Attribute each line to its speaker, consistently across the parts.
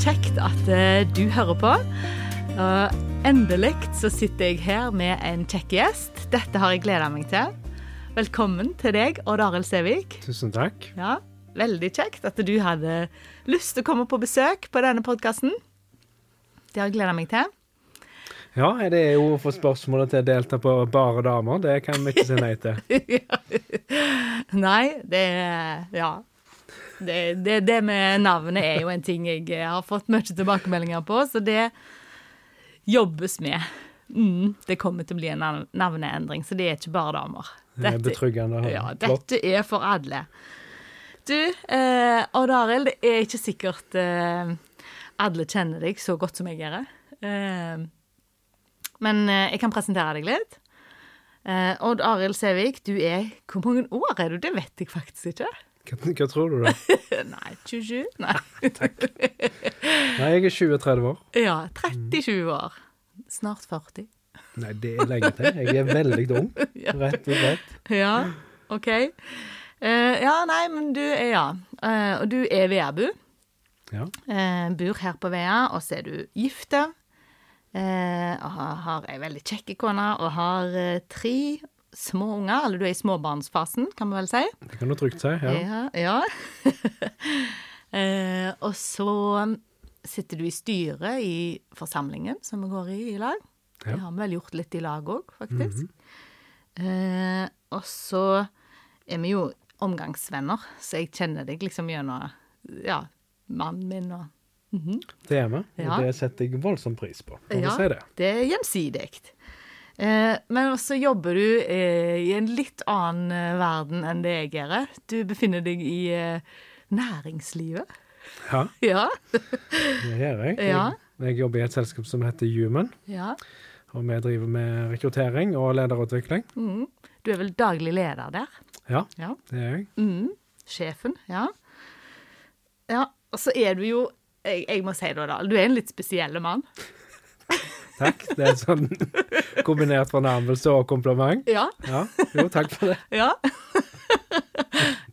Speaker 1: kjekt at eh, du hører på. Og endelig så sitter jeg her med en kjekk gjest. Dette har jeg gleda meg til. Velkommen til deg, Odd Arild Sævik.
Speaker 2: Tusen takk.
Speaker 1: Ja, veldig kjekt at du hadde lyst til å komme på besøk på denne podkasten. Det har jeg gleda meg til.
Speaker 2: Ja, det er jo for spørsmålet til å delta på Bare damer. Det kan vi ikke si nei til.
Speaker 1: Nei, det er Ja. Det, det, det med navnet er jo en ting jeg har fått mye tilbakemeldinger på, så det jobbes med. Mm, det kommer til å bli en navneendring, så det er ikke bare damer.
Speaker 2: Det er betryggende.
Speaker 1: Ja, dette er for alle. Du, eh, Odd Arild, det er ikke sikkert eh, alle kjenner deg så godt som jeg gjør. Eh, men eh, jeg kan presentere deg litt. Eh, Odd Arild Sævik, du er Hvor mange år er du? Det vet jeg faktisk ikke.
Speaker 2: Hva, hva tror du, da?
Speaker 1: Nei, 27? Nei.
Speaker 2: Nei, jeg er 20-30 år.
Speaker 1: Ja, 30-20 år. Snart 40.
Speaker 2: Nei, det er lenge til. Jeg er veldig ung, rett og slett.
Speaker 1: Ja, OK. Uh, ja, nei, men du er ja. Uh, og du er Veabu.
Speaker 2: Ja.
Speaker 1: Uh, bor her på Vea, og så er du gifte. Eh, og har, har ei veldig kjekk kone og har eh, tre små unger. Eller du er i småbarnsfasen, kan vi vel si.
Speaker 2: Det kan du trygt si. Ja.
Speaker 1: Ja. ja. eh, og så sitter du i styret i forsamlingen som vi går i i lag. Det har vi vel gjort litt i lag òg, faktisk. eh, og så er vi jo omgangsvenner, så jeg kjenner deg liksom gjennom ja, mannen min og Mhm.
Speaker 2: Det er vi, og
Speaker 1: Ja.
Speaker 2: det setter jeg voldsom pris på. Må
Speaker 1: Ja.
Speaker 2: si det.
Speaker 1: Det er gjensidig. Eh, men også jobber du eh, i en litt annen eh, verden enn det jeg gjør. Du befinner deg i næringslivet.
Speaker 2: Ja,
Speaker 1: Ja.
Speaker 2: det gjør jeg.
Speaker 1: Ja.
Speaker 2: Jeg, jeg jobber i et selskap som heter Human,
Speaker 1: ja.
Speaker 2: og vi driver med rekruttering og lederutvikling.
Speaker 1: Mm. Du er vel daglig leder der?
Speaker 2: Ja,
Speaker 1: Ja.
Speaker 2: det er jeg.
Speaker 1: Mm. Sjefen, ja. Ja, og så er du jo jeg, jeg må si det, da. Du er en litt spesiell mann.
Speaker 2: Takk. Det er sånn kombinert fornærmelse og kompliment.
Speaker 1: Ja.
Speaker 2: Ja, jo, takk for det.
Speaker 1: Ja.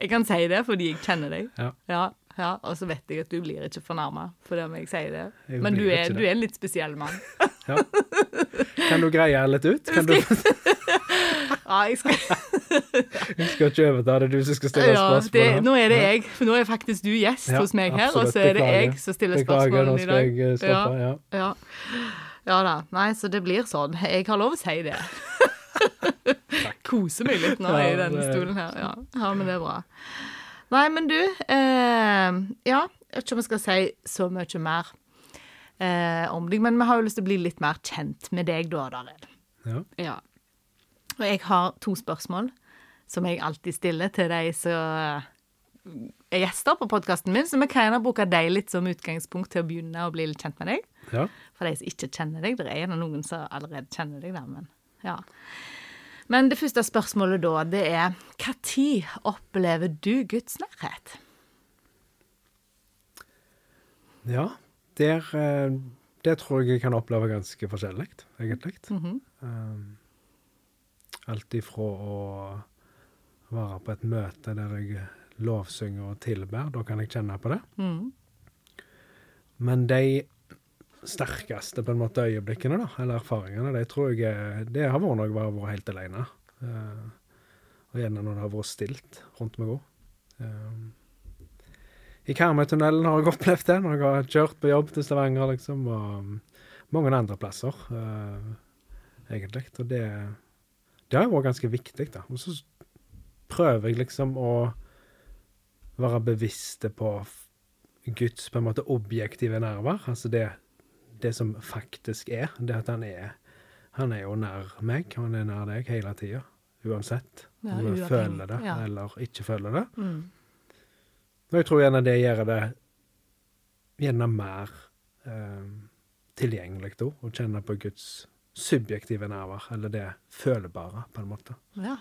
Speaker 1: jeg kan si det fordi jeg kjenner deg.
Speaker 2: Ja.
Speaker 1: Ja, ja, Og så vet jeg at du blir ikke fornærma fordi om jeg sier det.
Speaker 2: Jeg
Speaker 1: Men du er,
Speaker 2: det.
Speaker 1: du er en litt spesiell mann.
Speaker 2: Ja. Kan du greie litt ut? Kan du,
Speaker 1: Ja, jeg skal,
Speaker 2: jeg skal ikke overta det, er du som skal stille
Speaker 1: ja,
Speaker 2: spørsmål.
Speaker 1: det, nå er det jeg. For nå er faktisk du gjest hos meg her, og så er det jeg som stiller
Speaker 2: Beklager, nå
Speaker 1: spørsmålene i
Speaker 2: skal jeg stoppe. Ja.
Speaker 1: Ja. da. Nei, så det blir sånn. Jeg har lov å si det. Koser meg litt nå i denne stolen her. Ja. ja, men det er bra. Nei, men du eh, Ja, jeg vet ikke om jeg skal si så mye mer eh, om deg, men vi har jo lyst til å bli litt mer kjent med deg da, Daril.
Speaker 2: Ja.
Speaker 1: Ja. Og jeg har to spørsmål som jeg alltid stiller til de som er gjester på podkasten min, så vi kan gjerne bruke deg litt som utgangspunkt til å begynne å bli litt kjent med deg.
Speaker 2: Ja.
Speaker 1: For de som ikke kjenner deg. Det er gjerne noen som allerede kjenner deg, der, men ja. Men det første spørsmålet da, det er tid opplever du Guds nærhet?
Speaker 2: ja. Der, der det tror jeg jeg kan oppleve ganske forskjellig, egentlig.
Speaker 1: Mhm.
Speaker 2: Um, alt ifra å være på et møte der jeg lovsynger og tilber, da kan jeg kjenne på det.
Speaker 1: Mm.
Speaker 2: Men de sterkeste på en måte øyeblikkene, da, eller erfaringene, det tror jeg det har vært når jeg har helt alene. Eh, og gjerne når det har vært stilt rundt meg òg. I Karmøytunnelen har jeg opplevd det, når jeg har kjørt på jobb til Stavanger, liksom, og um, mange andre plasser, eh, egentlig. Og det, det har jo vært ganske viktig, da. Og så prøver jeg liksom å være bevisste på Guds på en måte objektive nerver. Altså det, det som faktisk er. Det at han er Han er jo nær meg, han er nær deg hele tida. Uansett
Speaker 1: Ja,
Speaker 2: om
Speaker 1: du
Speaker 2: føler det
Speaker 1: ja.
Speaker 2: eller ikke føler det.
Speaker 1: Mm.
Speaker 2: Og jeg tror gjerne det gjør det gjerne mer eh, tilgjengelig da, å kjenne på Guds subjektive nerver, eller det følebare, på en måte.
Speaker 1: Ja.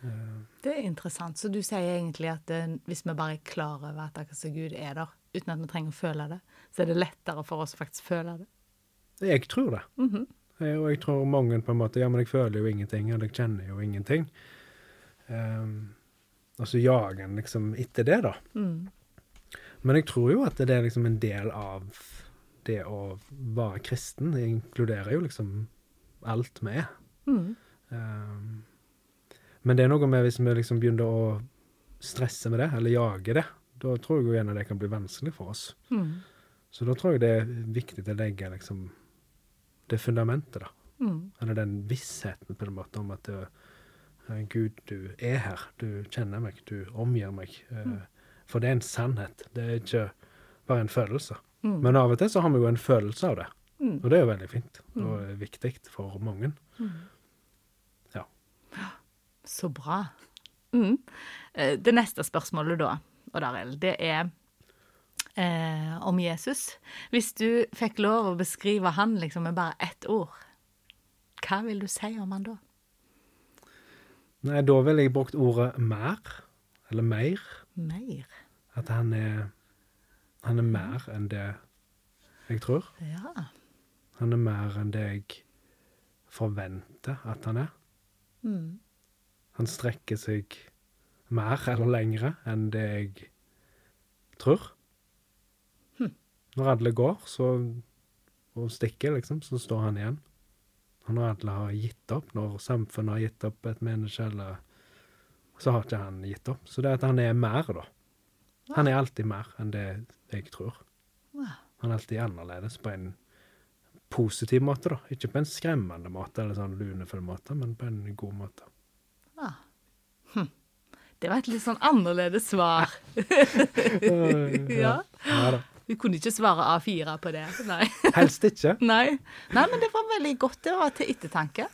Speaker 2: Eh,
Speaker 1: Det er interessant. Så du sier egentlig at det, hvis vi bare er klar over at akkurat som Gud er der, uten at vi trenger å føle det, så er det lettere for oss å faktisk føle det.
Speaker 2: jeg tror det.
Speaker 1: Mm
Speaker 2: -hmm. jeg, Og jeg tror mange på en måte Ja, men jeg føler jo ingenting, eller jeg kjenner jo ingenting. Um, og så jager en liksom etter det, da.
Speaker 1: Mm.
Speaker 2: Men jeg tror jo at det er liksom en del av det å være kristen. Det inkluderer jo liksom alt vi er.
Speaker 1: Mm.
Speaker 2: Um, men det er noe med hvis vi liksom begynner å stresse med det, eller jage det, da tror jeg jo gjerne det kan bli vanskelig for oss.
Speaker 1: Mm.
Speaker 2: Så da tror jeg det er viktig å legge liksom det fundamentet, da.
Speaker 1: Mm.
Speaker 2: Eller den vissheten på en måte om at eh, Gud, du er her. Du kjenner meg. Du omgir meg. Eh, For det er en sannhet. Det er ikke bare en følelse.
Speaker 1: Mm.
Speaker 2: Men av og til så har vi jo en følelse av det.
Speaker 1: Mm.
Speaker 2: Og det er jo veldig fint og er viktig for mange.
Speaker 1: Så bra. Mm. Eh, Det neste spørsmålet da, Odd Arild, det er eh, om Jesus. Hvis du fikk lov å beskrive han liksom med bare ett ord, hva vil du si om han da?
Speaker 2: Nei, da ville jeg brukt ordet mer, eller mer.
Speaker 1: Mer?
Speaker 2: At han er Han er mer enn det jeg tror.
Speaker 1: Ja.
Speaker 2: Han er mer enn det jeg forventer at han er.
Speaker 1: Mm.
Speaker 2: Han strekker seg mer eller lengre enn det jeg tror. Når alle går så, og stikker, liksom, så står han igjen. Og når alle har gitt opp, når samfunnet har gitt opp et menneske, eller så har ikke han gitt opp. Så det at han er mer, da. Han er alltid mer enn det jeg tror. Han er alltid annerledes på en positiv måte, da. Ikke på en skremmende måte eller sånn lunefull måte, men på en god måte.
Speaker 1: Det var et litt sånn annerledes svar. Ja.
Speaker 2: ja.
Speaker 1: Vi kunne ikke svare A4 på det. Nei.
Speaker 2: Helst ikke.
Speaker 1: Nei. Nei, men det var veldig godt. Det var til ettertanke.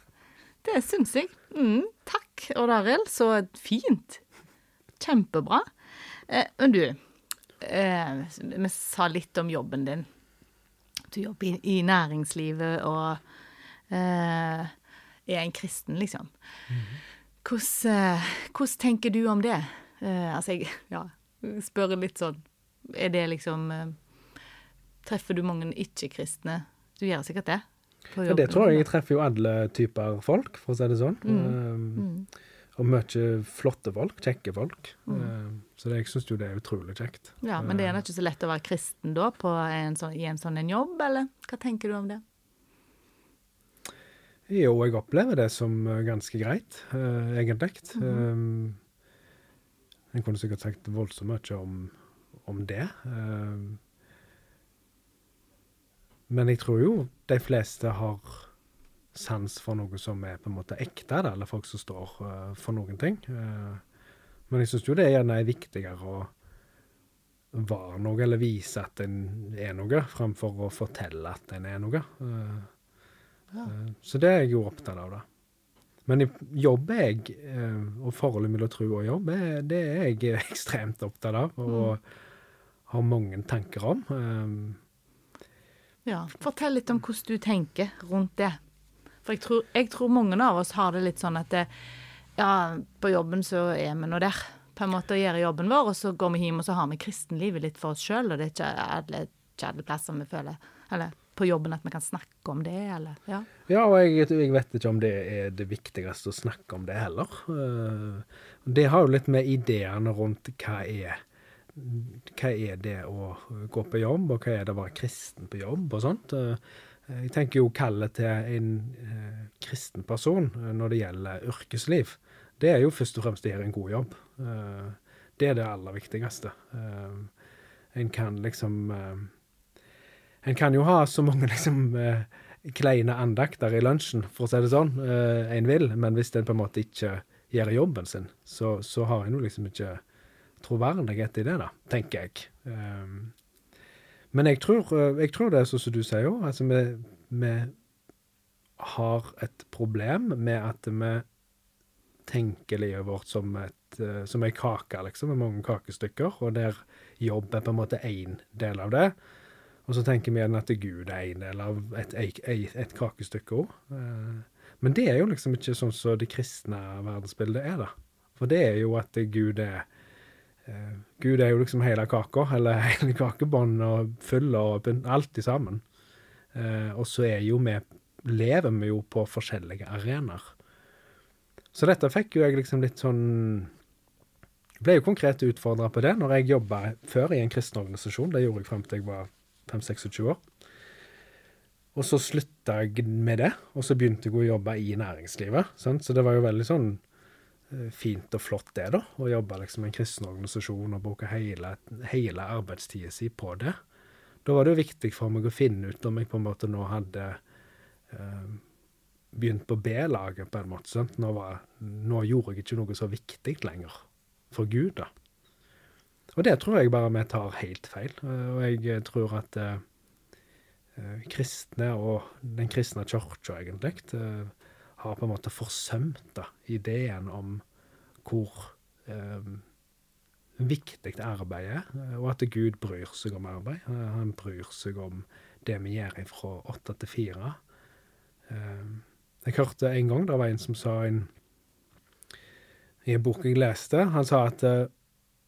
Speaker 1: Det syns jeg. Mm, takk, Odd Arild. Så fint. Kjempebra. Eh, men du, eh, vi sa litt om jobben din. Du jobber i, i næringslivet og eh, er en kristen, liksom. Mm eh, hvordan tenker du om det? Uh, altså, jeg ja, spør litt sånn Er det liksom uh, Treffer du mange ikke-kristne? Du gjør sikkert det?
Speaker 2: Ja, det tror jeg jeg treffer jo alle typer folk, for å si det sånn.
Speaker 1: Mm.
Speaker 2: Um, og mye flotte folk, kjekke folk. Um, så det, jeg syns jo det er utrolig kjekt.
Speaker 1: Ja, Men det er ikke så lett å være kristen da på en sånn, i en sånn en jobb, eller? Hva tenker du om det?
Speaker 2: Jo, jeg opplever det som eh, ganske greit, uh, egentlig. um, jeg kunne sikkert sagt voldsomt mye om, om det. Um, men jeg tror jo de fleste har sans for noe som er på en måte ekte, da, eller folk som står uh, for noen ting. Uh, men jeg syns jo det er gjerne er viktigere å være noe, eller vise at en er noe, framfor å fortelle at en er noe. Eh, eh, så det er jeg jo opptatt av, da. Men jobb er jeg, eh, og forholdet mellom tro og jobb, det er jeg ekstremt opptatt av, og har mange tanker om. Eh,
Speaker 1: Ja, Fortell litt om hvordan du tenker rundt det. For jeg tror, jeg tror mange av oss har det litt sånn at det, ja, på jobben så er vi nå der. På en måte å gjøre jobben vår, og så går vi hjem og så har vi kristenlivet litt for oss sjøl. Og det er ikke alle, ikke alle plasser vi føler Eller på jobben at vi kan snakke om det, eller Ja.
Speaker 2: Ja, og jeg, jeg vet ikke om det er det viktigste å snakke om det heller. Eh, Det har jo litt med ideene rundt hva er hva er det å gå på jobb, og hva er det å være kristen på jobb, og sånt. Eh, Jeg tenker jo kallet til en eh, kristen person når det gjelder yrkesliv, det er jo først og fremst å gjøre en god jobb. Det er det aller viktigste. En kan liksom En kan jo ha så mange liksom eh, kleine andakter i lunsjen, for å si det sånn, eh, en vil, men hvis en på en måte ikke gjør jobben sin, så, så har en jo liksom ikke troverdighet i det, da, tenker jeg. Um, men jeg tror, eh, jeg tror det er sånn som du sier òg. Altså, vi, vi har et problem med at vi tenker livet vårt som, et, som ei kake, liksom, med mange kakestykker, og der jobb er på en måte én del av det. Og så tenker vi gjerne at Gud er en del av et, et, et, kakestykke òg. Men det er jo liksom ikke sånn som det kristne verdensbildet er, da. For det er jo at Gud er eh, Gud er jo liksom hele kaka, eller hele kakebånd og full og alt i sammen. Eh, og så er jo vi lever vi jo på forskjellige arenaer. Så dette fikk jo jeg liksom litt sånn ble jo konkret utfordra på det når jeg jobba før i en kristen organisasjon. Det gjorde jeg frem til jeg var 5-26 år. Og så slutta jeg med det, og så begynte jeg å jobbe i næringslivet. Sant? Så det var jo veldig sånn eh, fint og flott det, da. Å jobbe liksom i en kristen organisasjon og bruke hele, hele arbeidstida si på det. Da var det jo viktig for meg å finne ut om jeg på en måte nå hadde eh, begynt på B-laget, på en måte. Nå, var, nå gjorde jeg ikke noe så viktig lenger for Gud, da. Og det tror jeg bare vi tar helt feil. Eh, og jeg tror at eh, Eh, kristne og den kristne kirka, egentlig, eh, har på en måte forsømt da, ideen om hvor eh, viktig arbeidet er, og at Gud bryr seg om arbeid. Eh, han bryr seg om det vi gjør fra åtte til fire. Eh, jeg hørte en gang det var en som sa en, i en bok jeg leste Han sa at eh,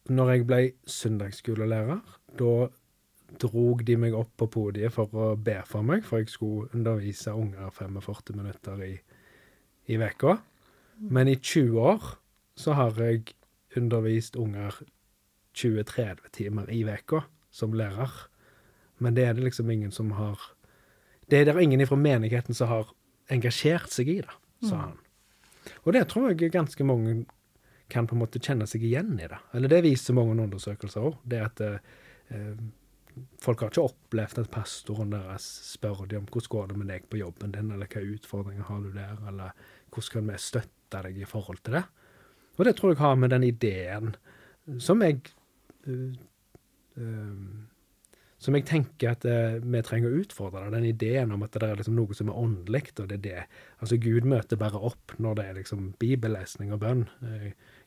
Speaker 2: når jeg ble søndagsskolelærer, da drog de meg opp på podiet for å be for meg, for jeg skulle undervise unger 45 minutter i, i veka. Men i 20 år så har jeg undervist unger 20-30 timer i veka som lærer. Men det er det liksom ingen som har Det er det ingen fra menigheten som har engasjert seg i det, sa han. Og det tror jeg ganske mange kan på en måte kjenne seg igjen i det. Eller det viser mange undersøkelser òg. Det at eh, folk har ikke opplevd at pastoren deres spør dem om hvordan går det med deg på jobben din, eller hva utfordringer har du der, eller hvordan kan vi støtte deg i forhold til det. Og det tror jeg har med den ideen som jeg uh, uh, som jeg tenker at uh, vi trenger å utfordre. Den ideen om at det er liksom noe som er åndelig, og det er det. Altså Gud møter bare opp når det er liksom bibellesning og bønn.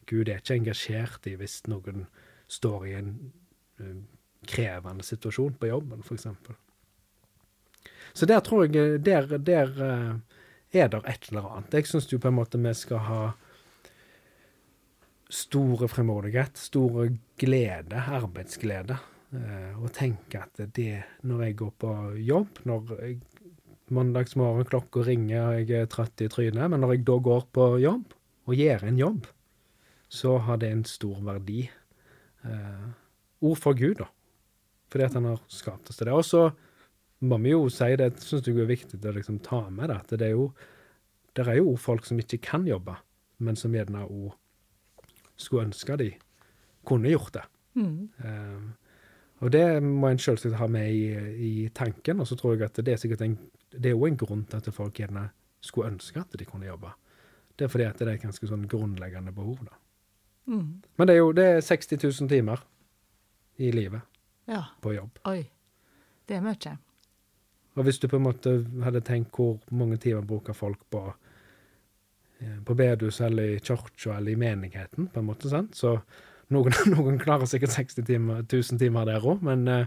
Speaker 2: Gud er ikke engasjert i hvis noen står i en krevende situasjon på jobben, f.eks. Så der tror jeg Der, der uh, er det et eller annet. Jeg syns jo på en måte vi skal ha store fremodighet, store glede, arbeidsglede. Og tenke at det, når jeg går på jobb, når jeg mandagsmorgen klokka ringer og jeg er trøtt i trynet, men når jeg da går på jobb og gjør en jobb, så har det en stor verdi. Eh, ord for Gud, da fordi at han har skapt oss til det. Og så må vi jo si det, syns jeg er viktig å liksom ta med det, at det er jo det er jo folk som ikke kan jobbe, men som gjerne òg skulle ønske de kunne gjort det. Mm. Eh, og det må en selvsagt ha med i, i, tanken. Og så tror jeg at det er sikkert en, det er jo en grunn til at folk gjerne skulle ønske at de kunne jobbe. Det er fordi at det er et ganske sånn grunnleggende behov, da. Mm. Men det er jo det er 60 000 timer i livet
Speaker 1: ja.
Speaker 2: på jobb.
Speaker 1: Oi. Det er mye.
Speaker 2: Og hvis du på en måte hadde tenkt hvor mange timer bruker folk på eh, på bedehus eller i kirka eller i menigheten, på en måte, sant? så noen, noen klarer sikkert 60 timer, 1000 timer der òg, men uh,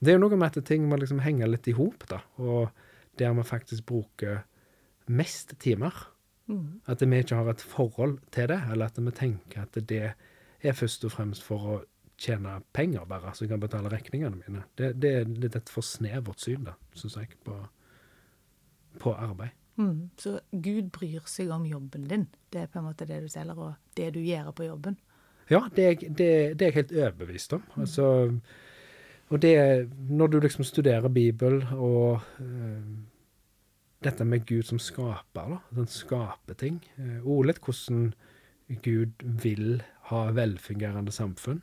Speaker 2: det er jo noe med at ting må liksom henge litt i hop, da, og der vi faktisk bruker mest timer. Mm. At vi ikke har et forhold til det, eller at vi tenker at det er først og fremst for å tjene penger, bare, så jeg kan betale regningene mine. Det, det er litt et for snevert syn, da, syns jeg, på, på arbeid.
Speaker 1: Mm, så Gud bryr seg om jobben din. Det er på en måte det du selger, og det du gjør på jobben.
Speaker 2: Ja, det er, det, det er jeg helt overbevist om. Mm. Altså, og det Når du liksom studerer Bibel og uh, dette med Gud som skaper, da, den skaper ting uh, Ordlett hvordan Gud vil ha velfungerende samfunn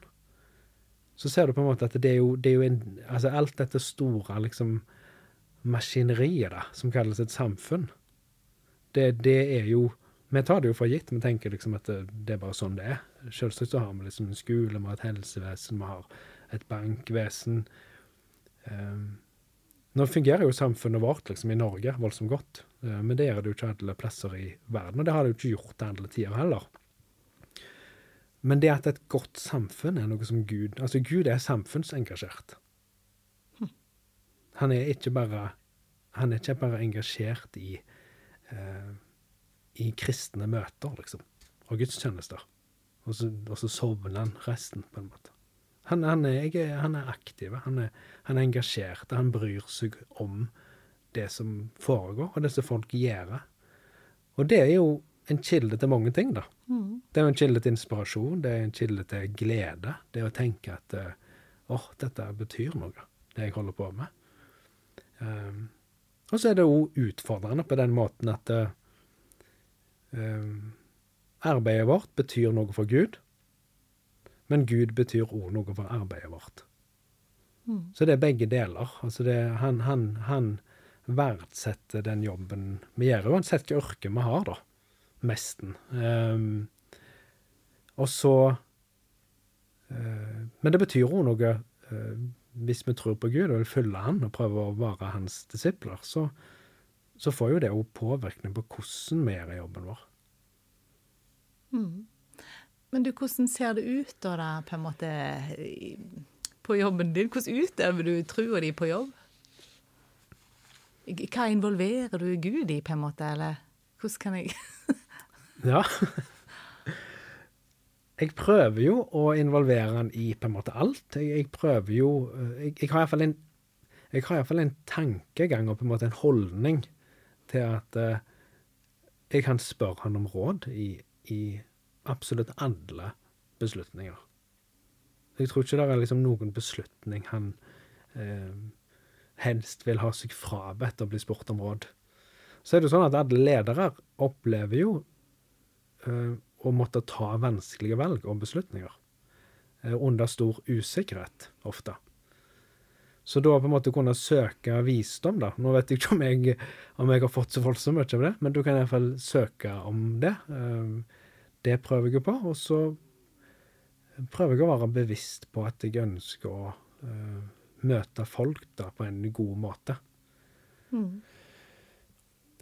Speaker 2: så ser du på en måte at det er jo, det er jo en, altså alt dette store liksom, maskineriet da, som kalles et samfunn, det, det, er jo Vi tar det jo for gitt. Vi tenker liksom at det, det er bare sånn det er. Selvsagt så har vi liksom en skole, vi har et helsevesen, vi har et bankvesen. Um, nå fungerer jo samfunnet vårt liksom i Norge voldsomt godt, uh, men det gjør det jo ikke alle plasser i verden. Og det har det jo ikke gjort til alle tider heller. Men det at et godt samfunn er noe som Gud Altså, Gud er samfunnsengasjert. Han er ikke bare Han er ikke bare engasjert i eh, i kristne møter, liksom, og gudstjenester. Og så, og så sovner han resten, på en måte. Han, han, er, han er, aktiv, han er, han er engasjert, han bryr seg om det som foregår, og det som folk gjør. Og det er jo en kilde til mange ting, da.
Speaker 1: Mm.
Speaker 2: Det er jo en kilde til inspirasjon, det er en kilde til glede. Det å tenke at åh, åh, dette betyr noe, det jeg holder på med. Um, og så er det òg utfordrende på den måten at eh, um, arbeidet vårt betyr noe for Gud, men Gud betyr òg noe for arbeidet vårt.
Speaker 1: Mm.
Speaker 2: Så det er begge deler. Altså det, han, han, han verdsetter den jobben vi gjør, uansett hvilket yrke vi har, da. Mesten. Um, og så uh, Men det betyr òg noe uh, Hvis vi tror på Gud og vil følge Han og prøve å være Hans disipler, så, så får jo det òg påvirkning på hvordan vi gjør jobben vår.
Speaker 1: Mm. Men du, hvordan ser det ut da, da på en måte på jobben din? Hvordan utøver du trua di på jobb? Hva involverer du Gud i, på en måte, eller hvordan kan jeg
Speaker 2: Ja. Jeg prøver jo å involvere han i på en måte alt. Jeg, jeg prøver jo eh, Jeg, jeg har iallfall en jeg en tankegang og på en måte en holdning til at uh, jeg kan spørre han om råd i, i absolutt alle beslutninger. Jeg tror ikke det er liksom noen beslutning han eh, helst vil ha seg frabedt å bli spurt om råd. Så er det jo sånn at alle ledere opplever jo eh, å måtte ta vanskelige valg og beslutninger. eh, under stor usikkerhet, ofte. Så da på en måte kunne søke visdom, da. Nå vet jeg ikke om jeg, om jeg har fått så voldsomt mye av det, men du kan iallfall søke om det. Eh, det prøver jeg på. Og så prøver jeg å være bevisst på at jeg ønsker å uh, møte folk da på en god måte.
Speaker 1: mm.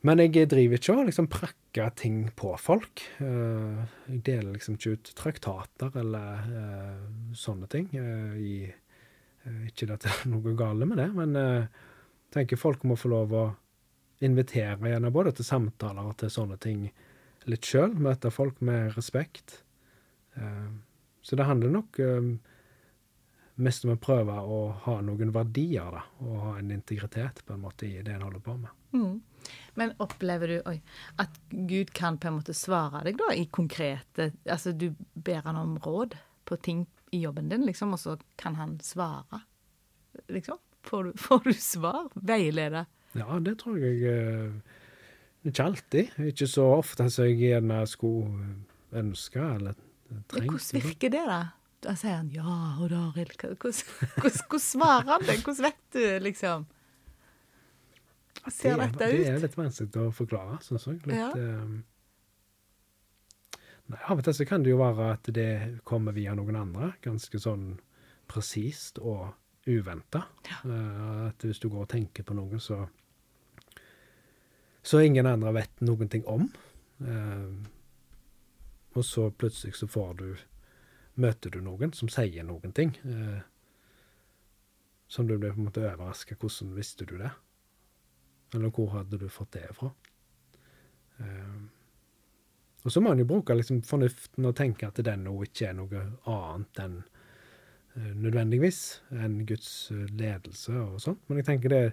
Speaker 2: Men jeg driver ikke og liksom prakker ting på folk. Uh, jeg deler liksom ikke ut traktater eller uh, sånne ting. i, ikke at det er noe gale med det, men jeg tenker folk må få lov å invitere gjerne både til samtaler og til sånne ting litt sjøl. Møte folk med respekt. Eh, så det handler nok eh, mest om å prøve å ha noen verdier, da, og ha en integritet på en måte i det en holder på med.
Speaker 1: Mm. Men opplever du oi, at Gud kan på en måte svare deg da i konkrete Altså du ber han om råd på ting i jobben din, liksom, og så kan han svare? Liksom? Får du, får du svar? Veilede?
Speaker 2: Ja, det tror jeg eh, Ikke alltid. Ikke så ofte som jeg gjerne skulle ønske eller trengt.
Speaker 1: hvordan virker det, da? Da sier han ja, og da, Hvordan, svarer han det? Hvordan vet du, liksom? Ser
Speaker 2: det,
Speaker 1: dette
Speaker 2: ut? det er litt vanskelig å forklare, syns jeg. Litt,
Speaker 1: Ja.
Speaker 2: Um, nei, Av og til så kan det jo være at det kommer via noen andre, ganske sånn presist og uventa. at hvis du går og tenker på noe, så Så ingen andre vet noen ting om. Eh, og så plutselig så får du Møter du noen som sier noen ting. eh, som du blir på en måte overraska. Hvordan visste du det? Eller hvor hadde du fått det fra? Eh, og så må en jo bruke liksom fornuften og tenke at den nå ikke er noe annet enn eh, nødvendigvis enn Guds eh, ledelse og sånt. Men jeg tenker det,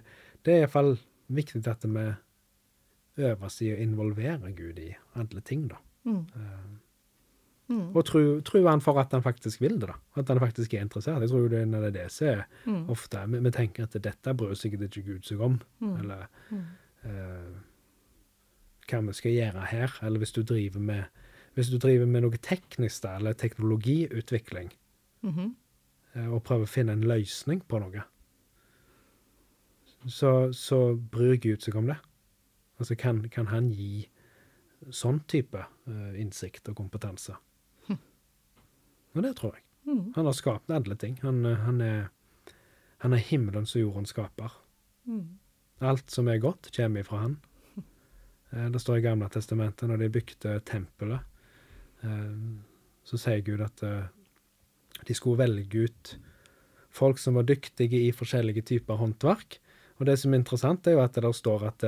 Speaker 2: det er iallfall viktig at vi øver seg i å involvere Gud i alle ting, da.
Speaker 1: Mm.
Speaker 2: Eh,
Speaker 1: Mm.
Speaker 2: og tro, tro han for at han faktisk vil det, da. At han faktisk er interessert. Jeg tror det, er det som er
Speaker 1: Mm.
Speaker 2: ofte vi, vi tenker at dette bryr sikkert ikke Gud seg om.
Speaker 1: Mm.
Speaker 2: Eller eh, hva vi skal gjøre her. Eller hvis du driver med, hvis du driver med noe teknisk, da, eller teknologiutvikling,
Speaker 1: -hmm.
Speaker 2: uh, og prøver å finne en løsning på noe, så, så bryr Gud seg om det. Altså, kan, kan han gi sånn type uh, innsikt og kompetanse? Og det tror jeg.
Speaker 1: Mm.
Speaker 2: Han har skapt alle ting. Han, eh, han, er, han er himmelens og jordens skaper.
Speaker 1: Mm.
Speaker 2: Alt som er godt, kommer ifra han. Eh, Det står i Gamle testamentet, når de bygde tempelet, så sier Gud at de skulle velge ut folk som var dyktige i forskjellige typer håndverk. Og det som er interessant, er jo at det der står at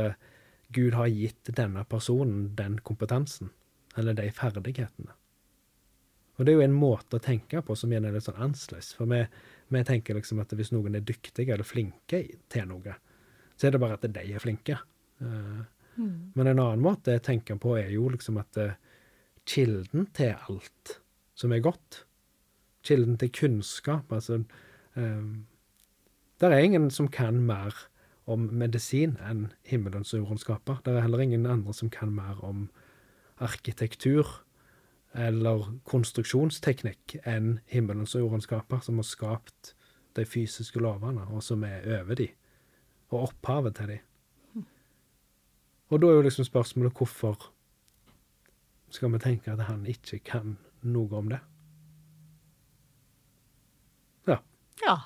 Speaker 2: Gud har gitt denne personen den kompetansen, eller de ferdighetene. Og det er jo en måte å tenke på som gjerne er litt sånn annerledes. For vi, vi tenker liksom at hvis noen er dyktige eller flinke til noe, så er det bare at de er flinke. Eh,
Speaker 1: Mm.
Speaker 2: Men en annen måte jeg tenker på, er jo liksom at eh, kilden til alt som er godt, kilden til kunnskap altså um, Det er ingen som kan mer om medisin enn himmelens jordens. Det er heller ingen andre som kan mer om arkitektur eller konstruksjonsteknikk enn himmelens jordens som har skapt de fysiske lovene, og som er over de, og opphavet til de. Og da er jo liksom spørsmålet hvorfor skal vi tenke at han ikke kan noe om det? Ja.
Speaker 1: Ja.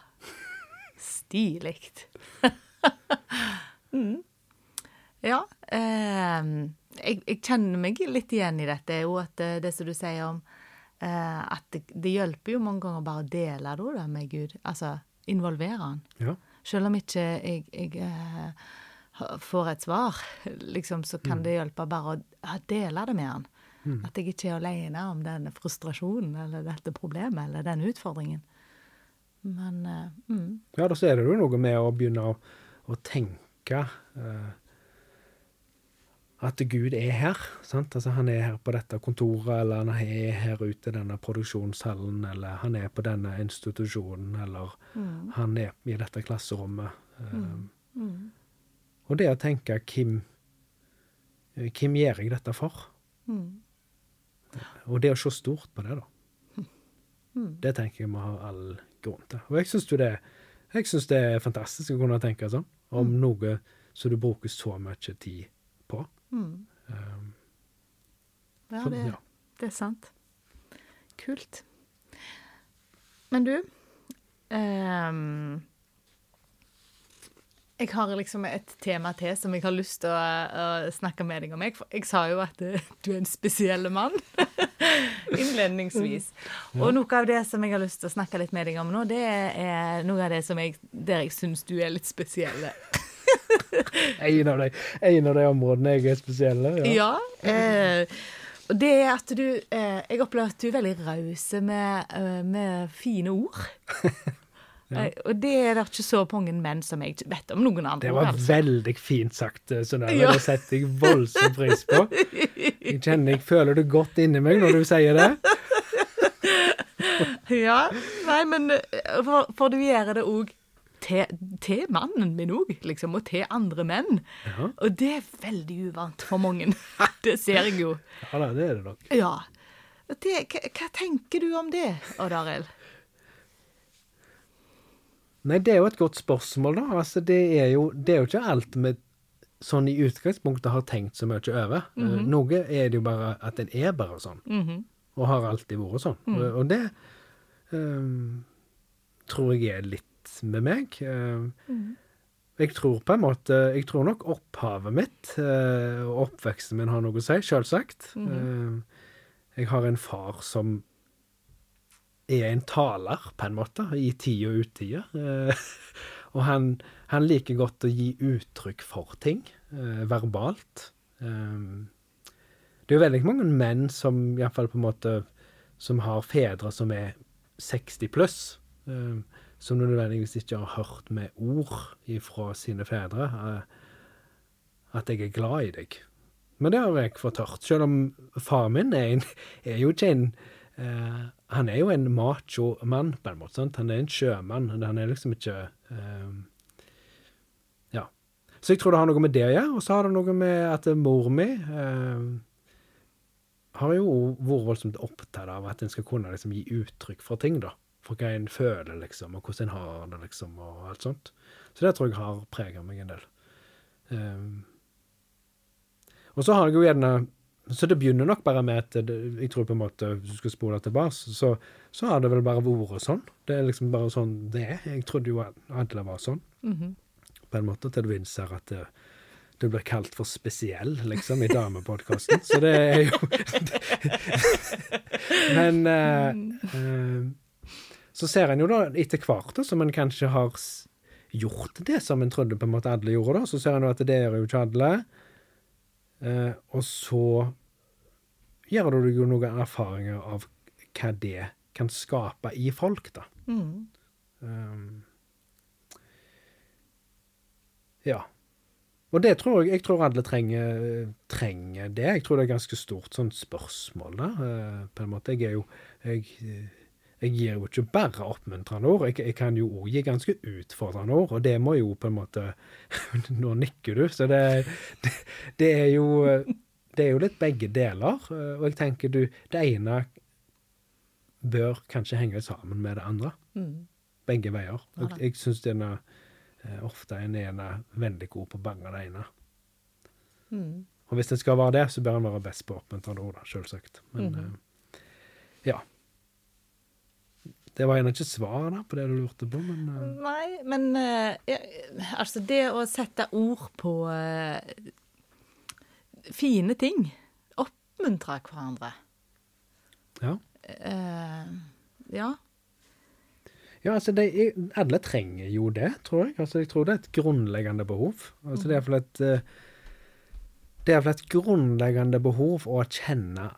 Speaker 1: Stilig. Mm. Ja. Eh, jeg, jeg, kjenner meg litt igjen i dette. Jo, at det, det som du sier om eh, at det, det, hjelper jo mange ganger bare å dele det med Gud. Altså involvere han.
Speaker 2: ja.
Speaker 1: Selv om ikke jeg, jeg eh, får et svar, liksom, så kan
Speaker 2: Mm.
Speaker 1: det hjelpe bare å, dele det med han.
Speaker 2: Mm.
Speaker 1: At jeg ikke er alene om denne frustrasjonen eller dette problemet eller denne utfordringen. Men eh, mm,
Speaker 2: Ja, da så er det jo noe med å begynne å, å tenke eh, at Gud er her. sant? Altså Han er her på dette kontoret, eller han er her ute i denne produksjonshallen, eller han er på denne institusjonen, eller
Speaker 1: mm,
Speaker 2: han er i dette klasserommet. Eh,
Speaker 1: Mm. mm,
Speaker 2: Og det å tenke hvem, hvem gjør jeg dette for?
Speaker 1: mm,
Speaker 2: Og det å se stort på det, da.
Speaker 1: mm.
Speaker 2: Det tenker jeg vi har all grunn til. Og jeg syns det, det er fantastisk å kunne tenke sånn om
Speaker 1: Mm.
Speaker 2: noe som du bruker så mye tid på.
Speaker 1: Mm.
Speaker 2: Um,
Speaker 1: Ja, det,
Speaker 2: ja.
Speaker 1: det er sant. Kult. Men du ehm, Jeg har liksom et tema til som jeg har lyst til å, å snakke med deg om. Jeg, jeg sa jo at eh, du er en spesiell mann innledningsvis. Og noe av det som jeg har lyst til å snakke litt med deg om nå, det er noe av det som jeg, der jeg syns du er litt spesiell.
Speaker 2: En, av de, en av de områdene jeg er spesielle. Ja.
Speaker 1: Ja. Eh, det er at du eh, Jeg opplever at du er veldig raus med, eh, med fine ord.
Speaker 2: Ja.
Speaker 1: Eh, og det er det ikke så mange menn som jeg vet om noen andre.
Speaker 2: Det var
Speaker 1: altså.
Speaker 2: veldig fint sagt, eh, Synnøve.
Speaker 1: Ja.
Speaker 2: Det setter jeg voldsom pris på. Jeg kjenner jeg føler det godt inni meg når du sier det.
Speaker 1: Ja, nei, men eh, for, for du gjør det òg til, til mannen min òg, liksom, og til andre menn.
Speaker 2: Ja,
Speaker 1: Og det er veldig uvant for mange. Det ser jeg jo.
Speaker 2: ja da, det er det nok.
Speaker 1: Ja. Det, hva, hva tenker du om det, Odd Arild?
Speaker 2: Nei, det er jo et godt spørsmål, da. Altså, det er jo, det er jo ikke alt vi sånn i utgangspunktet har tenkt så mye over. Eh, Noe er det jo bare at en er bare sånn,
Speaker 1: Mhm.
Speaker 2: og har alltid vært sånn. Og, og det um, tror jeg er litt med meg. Eh, Jeg tror på en måte Jeg tror nok opphavet mitt og og oppveksten min har noe å si, selvsagt. Uh, jeg har en far som er en taler, på en måte, i tid og utide. Eh, og han, han liker godt å gi uttrykk for ting, eh, verbalt. Eh, det er jo veldig mange menn som iallfall på en måte som har fedre som er 60 pluss, eh, som nødvendigvis ikke har hørt med ord fra sine fedre eh, at jeg er glad i deg. Men det har jeg fått hørt, selv om far min er, en, er jo ikke en eh, Han er jo en macho mann, på en måte. sant? Han er en sjømann. Han er liksom ikke eh, Ja. Så jeg tror det har noe med det å gjøre. Og så har det noe med at mor mi eh, har jo vært voldsomt opptatt av at en skal kunne liksom gi uttrykk for ting, da. For hva en føler, liksom, og hvordan en har det, liksom, og alt sånt. Så det tror jeg har preget meg en del. Um, og så har jeg jo gjerne Så det begynner nok bare med at det, jeg tror på en måte, hvis du skal spole tilbake, så, så har det vel bare vært sånn. Det er liksom bare sånn det er. Jeg trodde jo at alle var sånn,
Speaker 1: Mhm.
Speaker 2: på en måte, til du innser at det, du blir kalt for spesiell, liksom, i damepodkasten. Så det er jo Men uh, uh, så ser en jo da etter hvert som en kanskje har gjort det som en trodde på en måte alle gjorde, da, så ser en jo at det gjør jo ikke alle. Eh, og så gjør du jo noen erfaringer av hva det kan skape i folk, da.
Speaker 1: Mm.
Speaker 2: Um, ja. Og det tror jeg, jeg tror alle trenger, trenger det. Jeg tror det er ganske stort sånn spørsmål der. uh, på en måte. Jeg er jo jeg, jeg gir jo ikke bare oppmuntrende ord. Jeg, jeg kan jo òg gi ganske utfordrende ord, og det må jo på en måte Nå nikker du, så det, det, det er jo Det er jo litt begge deler. Og jeg tenker du Det ene bør kanskje henge sammen med det andre.
Speaker 1: Mm.
Speaker 2: Begge veier. Og jeg syns den er eh, ofte en ene veldig god på bange det ene.
Speaker 1: Mm.
Speaker 2: Og hvis en skal være det, så bør en være best på oppmuntrende ord, da, selvsagt. Men eh, ja. Det var gjerne ikke svar da, på det du lurte på, men uh...
Speaker 1: Nei, men uh, altså det å sette ord på uh, fine ting, oppmuntre hverandre
Speaker 2: ja.
Speaker 1: Ja.
Speaker 2: Ja, altså det, alle trenger jo det, tror jeg. Altså Jeg tror det er et grunnleggende behov. Altså Det er iallfall et Det er iallfall et grunnleggende behov å kjenne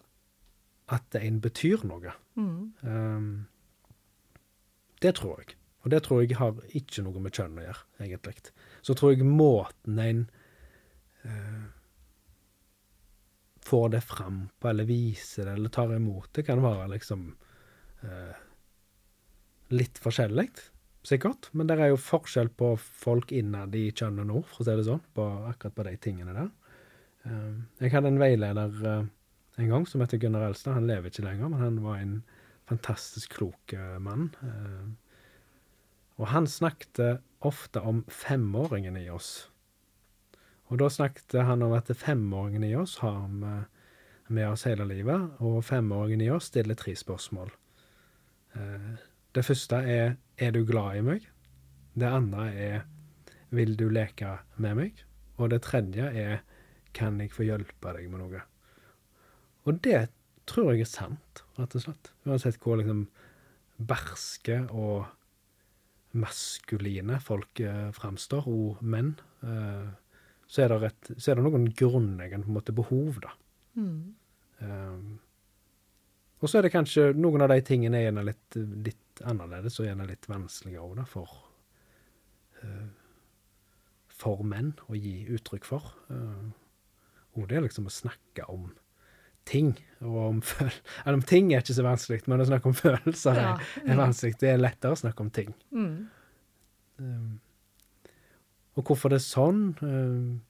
Speaker 2: at en betyr noe.
Speaker 1: Mm.
Speaker 2: Um, det tror jeg. Og det tror jeg har ikke noe med kjønn å gjøre, egentlig. Så tror jeg måten en eh, får det fram på, eller viser det, eller tar imot det, kan være liksom eh, litt forskjellig, sikkert. Men det er jo forskjell på folk innad i kjønn og nord, for å si det sånn, på akkurat på de tingene der. Eh, jeg hadde en veileder eh, en gang som heter Gunnar Elstad. Han lever ikke lenger, men han var en fantastisk klok eh, mann. Eh, og han snakket ofte om femåringen i oss. Og da snakket han om at femåringen i oss har vi med oss hele livet, og femåringen i oss stiller tre spørsmål. Eh, det første er 'Er du glad i meg?' Det andre er 'Vil du leke med meg?' Og det tredje er 'Kan jeg få hjelpe deg med noe?' Og det tror jeg er sant, rett og slett. Uansett hvor liksom berske og maskuline folk eh, fremstår, og menn, eh, så, er det et, så er det noen grunnleggende på en måte, behov, da.
Speaker 1: Mm.
Speaker 2: Um, og så er det kanskje noen av de tingene er gjerne litt, litt annerledes og gjerne litt vanskeligere òg, da, for eh, for menn å gi uttrykk for. Uh, og det er liksom å snakke om ting. Og om eller om ting er ikke så vanskelig, men å snakke om følelser
Speaker 1: Ja.
Speaker 2: er, er vanskelig. Det er lettere å snakke om ting.
Speaker 1: Mm.
Speaker 2: Um, og hvorfor det er sånn, um,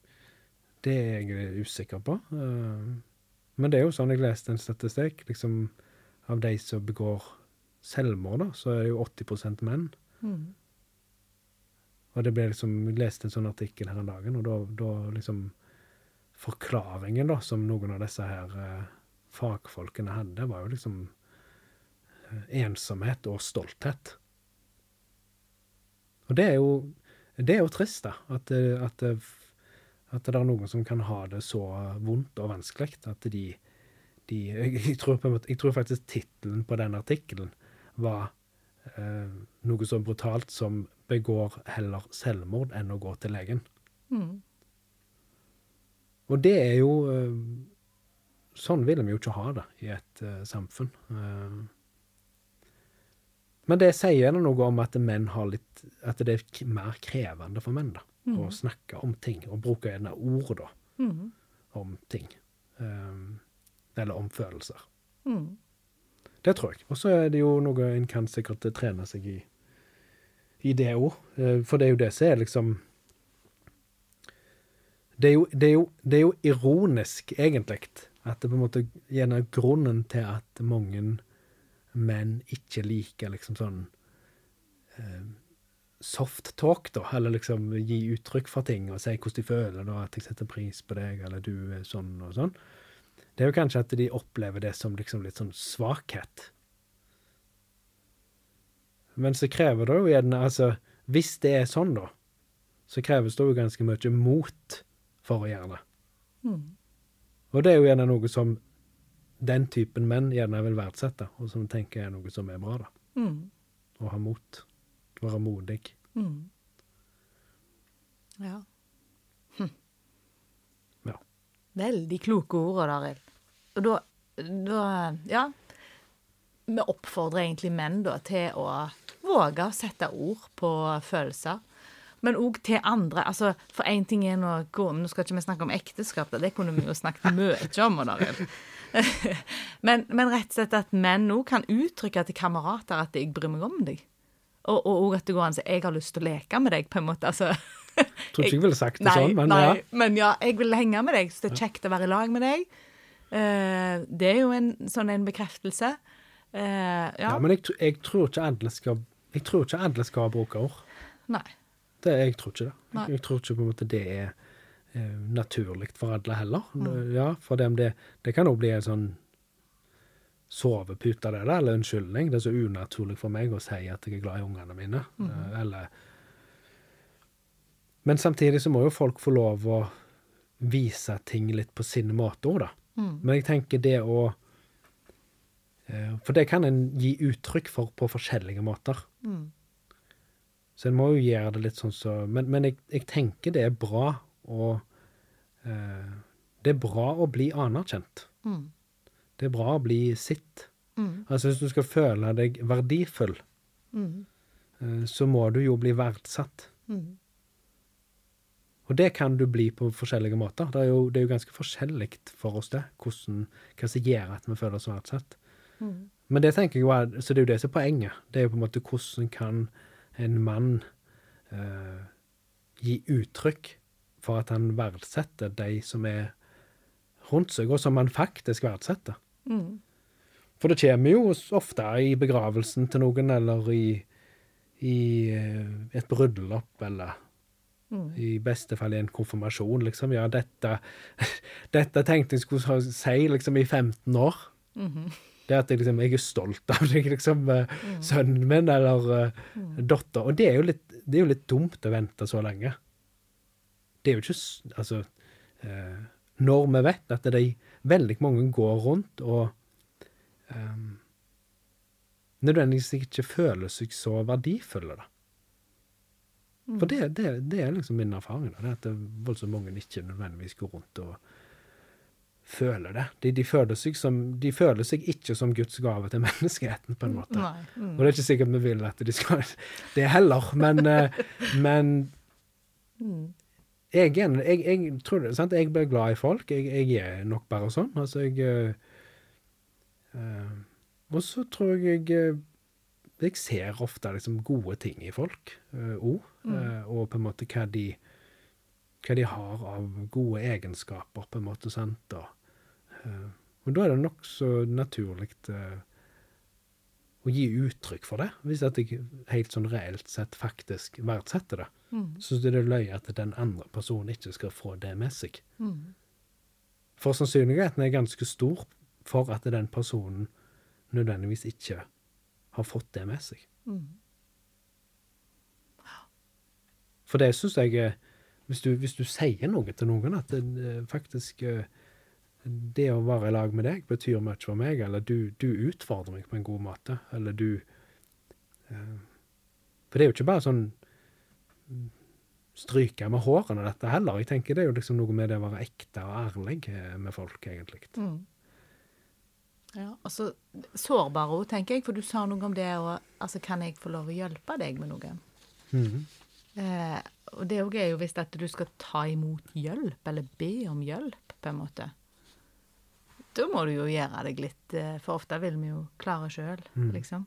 Speaker 2: det er jeg usikker på. Um, men det er jo sånn jeg leste en statistikk, liksom av de som begår selvmord, da, så er det jo 80 menn.
Speaker 1: Mm.
Speaker 2: Og det ble liksom, jeg leste en sånn artikkel her en dagen, og da, da liksom Forklaringen da, som noen av disse her eh, fagfolkene hadde, var jo liksom eh, ensomhet og stolthet. Og det er jo, det er jo trist, da. At, det- at, at det er noen som kan ha det så vondt og vanskelig at de, de jeg, tror på jeg tror faktisk tittelen på den artikkelen var eh, noe så brutalt som 'begår heller selvmord enn å gå til legen'.
Speaker 1: Mm.
Speaker 2: Og det er jo eh, Sånn vil vi jo ikke ha det i et eh, samfunn. Eh, men det sier gjerne noe om at menn har litt At det er mer krevende for menn da, å snakke om ting, og bruke gjerne ord da,
Speaker 1: Mm.
Speaker 2: om ting. Eller om følelser.
Speaker 1: Mm.
Speaker 2: Det tror jeg. Og så er det jo noe en kan sikkert trene seg i, i det òg. For det er jo det som er liksom det er, jo, det, er jo, det er jo ironisk, egentlig, at det på en måte gjerne er grunnen til at mange menn ikke liker liksom sånn eh, soft talk, da, eller liksom gi uttrykk for ting og si hvordan de føler, da, at jeg setter pris på deg, eller du er sånn og sånn. Det er jo kanskje at de opplever det som liksom litt sånn svakhet. Men så krever det jo gjerne Altså, hvis det er sånn, da, så kreves det jo ganske mye mot for å gjøre det.
Speaker 1: Mm.
Speaker 2: Og det er jo gjerne noe som den typen menn gjerne vil verdsette, og som tenker er noe som er bra, da.
Speaker 1: Mm.
Speaker 2: Å ha mot. Være modig.
Speaker 1: Mm. Ja. Hm.
Speaker 2: Ja.
Speaker 1: Veldig kloke ord, Arild. Og da, da Ja. Vi oppfordrer egentlig menn da til å våge å sette ord på følelser. Men òg til andre. Altså, for én ting er nå Nå skal ikke vi snakke om ekteskap, da. det kunne vi jo snakket mye om. men, men rett og slett at menn òg kan uttrykke til kamerater at 'jeg bryr meg om deg'. Og òg at det går an å si 'jeg har lyst til å leke med deg', på en måte. altså
Speaker 2: Tror ikke jeg ville sagt det
Speaker 1: nei,
Speaker 2: sånn, men
Speaker 1: nei,
Speaker 2: ja.
Speaker 1: Men ja, jeg vil henge med deg, så det er kjekt å være i lag med deg. Uh, det er jo en sånn en bekreftelse. Uh, ja.
Speaker 2: ja. Men jeg, jeg tror ikke alle skal Jeg tror ikke alle skal bruke ord.
Speaker 1: Nei.
Speaker 2: Det, jeg tror ikke det. Jeg, jeg tror ikke på en måte det er eh, naturlig for alle heller.
Speaker 1: Mm.
Speaker 2: Ja, for dem det, det kan òg bli en sånn sovepute, det der, eller unnskyldning. Det er så unaturlig for meg å si at jeg er glad i ungene mine.
Speaker 1: Mm.
Speaker 2: eh, Eller Men samtidig så må jo folk få lov å vise ting litt på sin måte òg, da.
Speaker 1: Mm.
Speaker 2: Men jeg tenker det å eh, For det kan en gi uttrykk for på forskjellige måter.
Speaker 1: Mm.
Speaker 2: Så en må jo gjøre det litt sånn så Men, men jeg, jeg tenker det er bra å eh, Det er bra å bli anerkjent.
Speaker 1: Mm.
Speaker 2: Det er bra å bli sitt.
Speaker 1: Mm.
Speaker 2: Altså hvis du skal føle deg verdifull,
Speaker 1: Mm.
Speaker 2: eh, så må du jo bli verdsatt.
Speaker 1: Mm.
Speaker 2: Og det kan du bli på forskjellige måter. Det er jo, det er jo ganske forskjellig for oss, det. Hvordan, hva som gjør at vi føler oss verdsatt.
Speaker 1: Mm.
Speaker 2: Men det tenker jeg jo er, så det er jo det som er poenget. Det er jo på en måte hvordan kan en mann eh, gi uttrykk for at han verdsetter de som er rundt seg, og som han faktisk verdsetter.
Speaker 1: Mm.
Speaker 2: For det kommer jo ofte i begravelsen til noen, eller i, i eh, et bryllup, eller
Speaker 1: Mm.
Speaker 2: i beste fall i en konfirmasjon, liksom. Ja, dette, dette tenkte jeg skulle si liksom i 15 år.
Speaker 1: Mhm.
Speaker 2: Det at jeg, liksom, jeg er stolt av deg, liksom, eh, sønnen min eller uh, datter. Og det er, litt, det er jo litt dumt å vente så lenge. Det er jo ikke Altså uh, Når vi vet at det er veldig mange går rundt og um, nødvendigvis ikke føler seg så verdifulle, da. For det, det, det er liksom min erfaring. Da, det at det voldsomt mange ikke nødvendigvis går rundt og føler det. De, de, føler som, de føler seg ikke som Guds gave til menneskeheten, på en måte.
Speaker 1: Mm.
Speaker 2: Og det er ikke sikkert vi vil at de skal det heller, men, eh, men
Speaker 1: Mm.
Speaker 2: jeg, jeg, jeg tror det, sant? jeg blir glad i folk. Jeg, jeg er nok bare sånn. Altså, jeg eh, Og så tror jeg jeg ser ofte liksom gode ting i folk òg, og på en måte hva de hva de har av gode egenskaper, på en måte. sant? Og, eh, og da er det nokså naturlig eh, å gi uttrykk for det, hvis at jeg helt sånn reelt sett faktisk verdsetter det.
Speaker 1: Mm.
Speaker 2: Så det er løye at den andre personen ikke skal få det med seg.
Speaker 1: Mm.
Speaker 2: For sannsynligheten er ganske stor for at den personen nødvendigvis ikke har fått det med seg.
Speaker 1: Mm.
Speaker 2: For det syns jeg er hvis du, hvis du sier noe til noen, at det, eh, faktisk eh, det å være i lag med deg betyr mye for meg, eller du, du utfordrer meg på en god måte, eller du eh, For det er jo ikke bare sånn mm, stryke med hårene, dette heller. Jeg tenker Det er jo liksom noe med det å være ekte og ærlig med folk, egentlig.
Speaker 1: Mm. Ja, altså sårbar òg, tenker jeg, for du sa noe om det og altså, Kan jeg få lov å hjelpe deg med noe?
Speaker 2: Mhm.
Speaker 1: Eh, og det òg er jo hvis at du skal ta imot hjelp, eller be om hjelp, på en måte. Da må du jo gjøre deg litt eh, For ofte vil vi jo klare sjøl,
Speaker 2: Mm.
Speaker 1: liksom.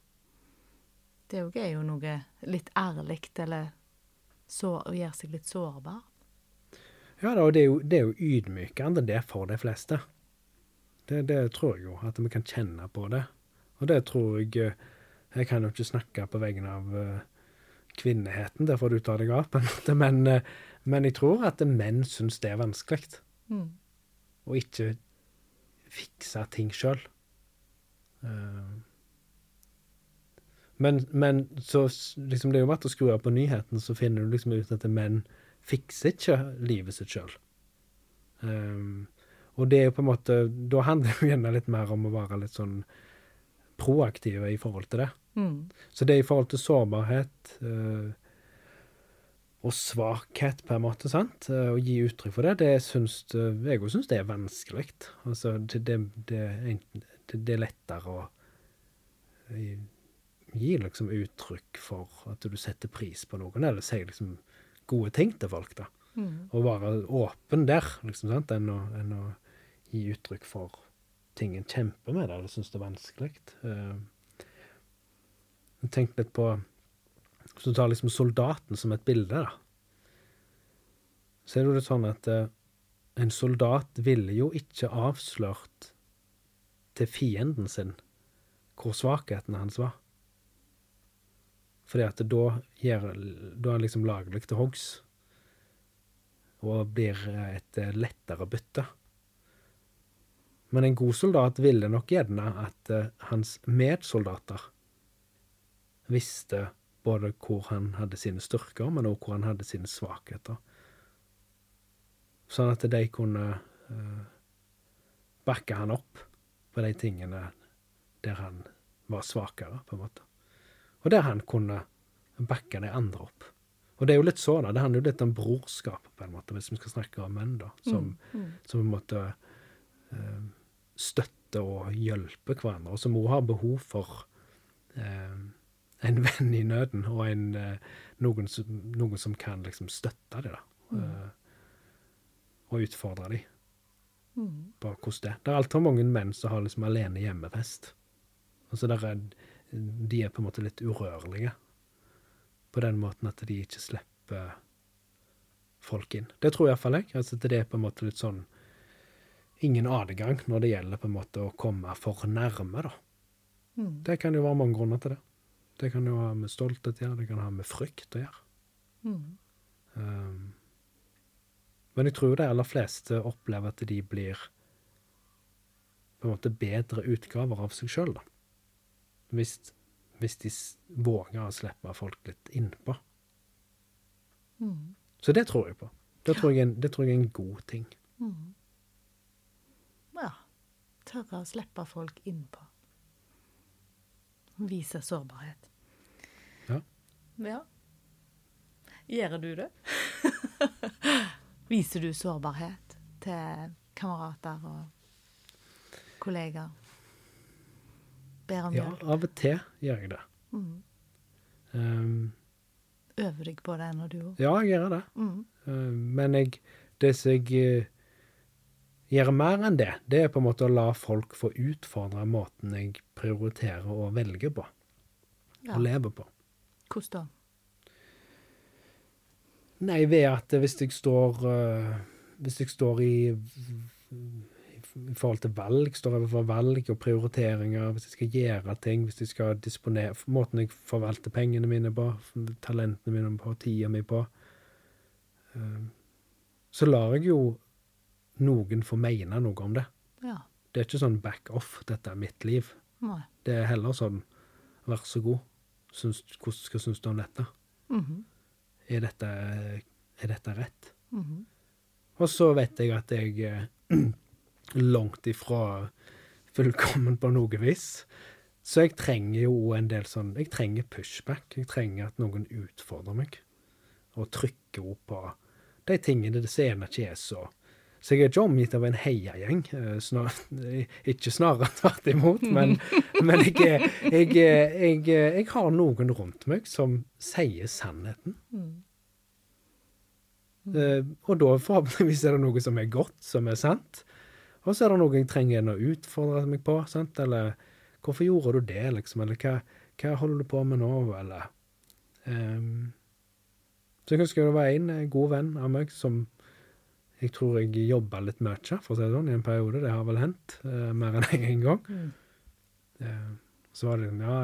Speaker 1: Det òg er jo noe litt ærlig, eller så, å gjøre seg litt sårbar.
Speaker 2: Ja da, og det er jo, det er jo ydmykende det for de fleste. Det, det tror jeg jo, at vi kan kjenne på det. Og det tror jeg eh, Jeg kan jo ikke snakke på vegne av eh, kvinneheten, det får du ta deg av, på en måte, men, eh, men jeg tror at menn syns det er vanskelig
Speaker 1: Mm.
Speaker 2: å ikke fikse ting sjøl. Men, men så liksom det er jo bare å skru av på nyheten, så finner du liksom ut at menn fikser ikke livet sitt sjøl. og det er jo på en måte Da handler det jo gjerne litt mer om å være litt sånn proaktive i forhold til det.
Speaker 1: Mm.
Speaker 2: Så det er i forhold til sårbarhet eh, og svakhet, på en måte, sant? Eh, Å gi uttrykk for det, det syns eh, jeg òg syns det er vanskelig. Altså, det, det, det, er er lettere å eh, gi liksom uttrykk for at du setter pris på noen, eller sier liksom gode ting til folk, da.
Speaker 1: Mm.
Speaker 2: Være åpen der, liksom, sant? Enn, å, enn å gi uttrykk for ting en kjemper med, eller syns det er vanskelig. Uh, tenkte litt på Hvis du tar liksom soldaten som et bilde, da. Så er det jo litt sånn at eh, en soldat ville jo ikke avslørt til fienden sin hvor svakhetene hans var. Fordi at da, gjør, da er liksom lagelig til hoggs. Og blir eh, et eh, lettere bytte. Men en god soldat ville nok gjerne at eh, hans medsoldater visste både hvor han hadde sine styrker, men også hvor han hadde sine svakheter. Sånn at de kunne eh, backe han opp på de tingene der han var svakere, på en måte. Og der han kunne bakke de andre opp. Og det er jo litt sånn, da. Det handler jo litt om brorskap, på en måte, hvis vi skal snakke om menn, da. Som,
Speaker 1: Mm.
Speaker 2: som på en måte eh, støtter og hjelper hverandre, og som òg har behov for eh, en venn i nøden, og en, eh, noen, som, noen som kan liksom støtte dem, da. Mm. og utfordre dem
Speaker 1: Mm.
Speaker 2: på hvordan det er. Det er altfor mange menn som har liksom alene hjemmefest. Altså der er, de er på en måte litt urørlige. På den måten at de ikke slipper folk inn. Det tror iallfall jeg. Altså det er på en måte litt sånn ingen adgang når det gjelder på en måte å komme for nærme, da.
Speaker 1: Mm.
Speaker 2: Det kan jo være mange grunner til det. Det kan jo ha med stolthet å gjøre, det kan ha med frykt å gjøre.
Speaker 1: Mm.
Speaker 2: Um, men jeg tror de aller fleste opplever at de blir på en måte bedre utgaver av seg sjøl, da. Hvis, hvis de våger å slippe folk litt innpå.
Speaker 1: Mm.
Speaker 2: Så det tror jeg på. Det tror jeg, en, det tror jeg er en god ting.
Speaker 1: Mm. Ja. Tørre å slippe folk innpå. Vise sårbarhet.
Speaker 2: Ja.
Speaker 1: Ja. Gjør du det? Viser du sårbarhet til kamerater og kollegaer? Ber om
Speaker 2: Ja,
Speaker 1: hjelp?
Speaker 2: av og til gjør jeg det.
Speaker 1: Mm.
Speaker 2: Um,
Speaker 1: Øver deg på det når du
Speaker 2: ja, jeg gjør det.
Speaker 1: mm.
Speaker 2: Uh, men jeg, det som jeg uh, gjør mer enn det, det er på en måte å la folk få utfordre måten jeg prioriterer og velger på.
Speaker 1: ja.
Speaker 2: Og lever på.
Speaker 1: Hvordan da?
Speaker 2: Nei, ved at hvis jeg står uh, Hvis jeg står i i forhold til valg, står overfor valg og prioriteringer, hvis jeg skal gjøre ting, hvis jeg skal disponere Måten jeg forvalter pengene mine på, talentene mine på, tida mi på eh, Så lar jeg jo noen få mene noe om det.
Speaker 1: Ja.
Speaker 2: Det er ikke sånn back off, dette er mitt liv.
Speaker 1: Nei.
Speaker 2: Det er heller sånn vær så god, syns, hvordan skal synes du om dette?
Speaker 1: Mhm.
Speaker 2: Er dette, er dette rett?
Speaker 1: Mhm.
Speaker 2: Og så vet jeg at jeg er langt ifra fullkommen på noe vis. Så jeg trenger jo en del sånn Jeg trenger pushback. Jeg trenger at noen utfordrer meg. Og trykker opp på de tingene det senere ikke er så Så jeg er ikke omgitt av en heiagjeng. eh, Snar, ikke snarere tvert imot, men, men jeg, jeg, jeg, jeg har noen rundt meg som sier sannheten.
Speaker 1: Mm.
Speaker 2: Eh, og da forhåpentligvis er det noe som er godt, som er sant. Og så er det noe jeg trenger en å utfordre meg på. sant? Eller 'Hvorfor gjorde du det?' liksom? Eller hva, hva holder du på med nå?' Eller um, Så jeg husker det var en eh, god venn av meg som jeg tror jeg jobba litt mye, for å si det sånn, i en periode. Det har vel hendt eh, mer enn én gang.
Speaker 1: Mm.
Speaker 2: Eh, så var det liksom, ja,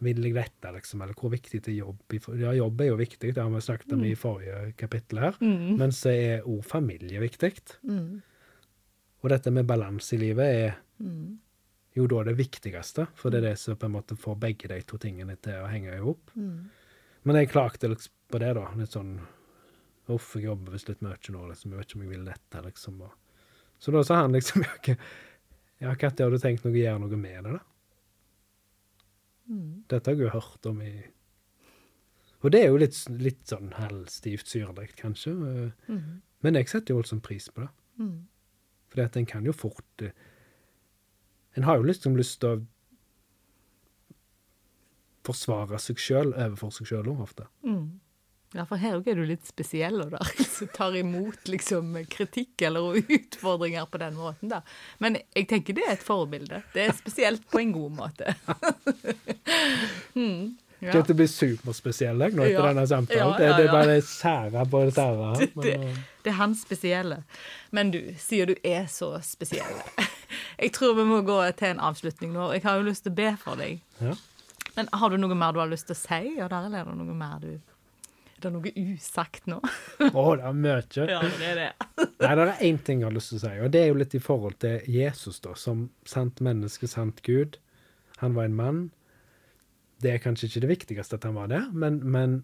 Speaker 2: vil jeg dette, liksom, eller hvor viktig er jobb? Ja, jobb er jo viktig, det har vi snakket om i forrige kapittel her.
Speaker 1: Mm.
Speaker 2: Men så er òg familie viktig.
Speaker 1: Mm.
Speaker 2: Og dette med balanse i livet er
Speaker 1: Mm.
Speaker 2: jo da det viktigste, for det er det som på en måte får begge de to tingene til å henge i hop.
Speaker 1: Mm.
Speaker 2: Men jeg klagde liksom på det, da. Litt sånn Uff, jeg jobber visst litt mye nå, liksom. Jeg vet ikke om jeg vil dette, liksom. Så da sa han liksom Ja, har ikke, Katti, har du tenkt noe å gjøre noe med det, da?
Speaker 1: Mm.
Speaker 2: Dette har jeg jo hørt om i Og det er jo litt, litt sånn halvstivt syrlig, kanskje.
Speaker 1: Mm.
Speaker 2: Men jeg setter jo voldsomt pris på det.
Speaker 1: Mm.
Speaker 2: For en kan jo fort eh, En har jo liksom lyst til å forsvare seg sjøl overfor seg sjøl òg, ofte.
Speaker 1: Mm. Ja, for her er du litt spesiell, og der som tar imot liksom kritikk eller utfordringer på den måten, da. Men jeg tenker det er et forbilde. Det er spesielt på en god måte. mm. ja.
Speaker 2: Kjente blir superspesiell jeg, nå etter
Speaker 1: Ja.
Speaker 2: denne samtalen.
Speaker 1: Ja,
Speaker 2: Det,
Speaker 1: ja,
Speaker 2: det er bare sære på det sære.
Speaker 1: Det,
Speaker 2: Men, eh,
Speaker 1: det er han spesielle. Men du, sier du er så spesiell. Jeg tror vi må gå til en avslutning nå. Jeg har jo lyst til å be for deg.
Speaker 2: ja.
Speaker 1: Men har du noe mer du har lyst til å si, Ja, der er det noe mer du Er det noe usagt nå?
Speaker 2: Å, det er mye.
Speaker 1: Ja, det er det.
Speaker 2: Nei, det er én ting jeg har lyst til å si, og det er jo litt i forhold til Jesus, da, som sant menneske, sant Gud. Han var en mann. Det er kanskje ikke det viktigste at han var det, men, men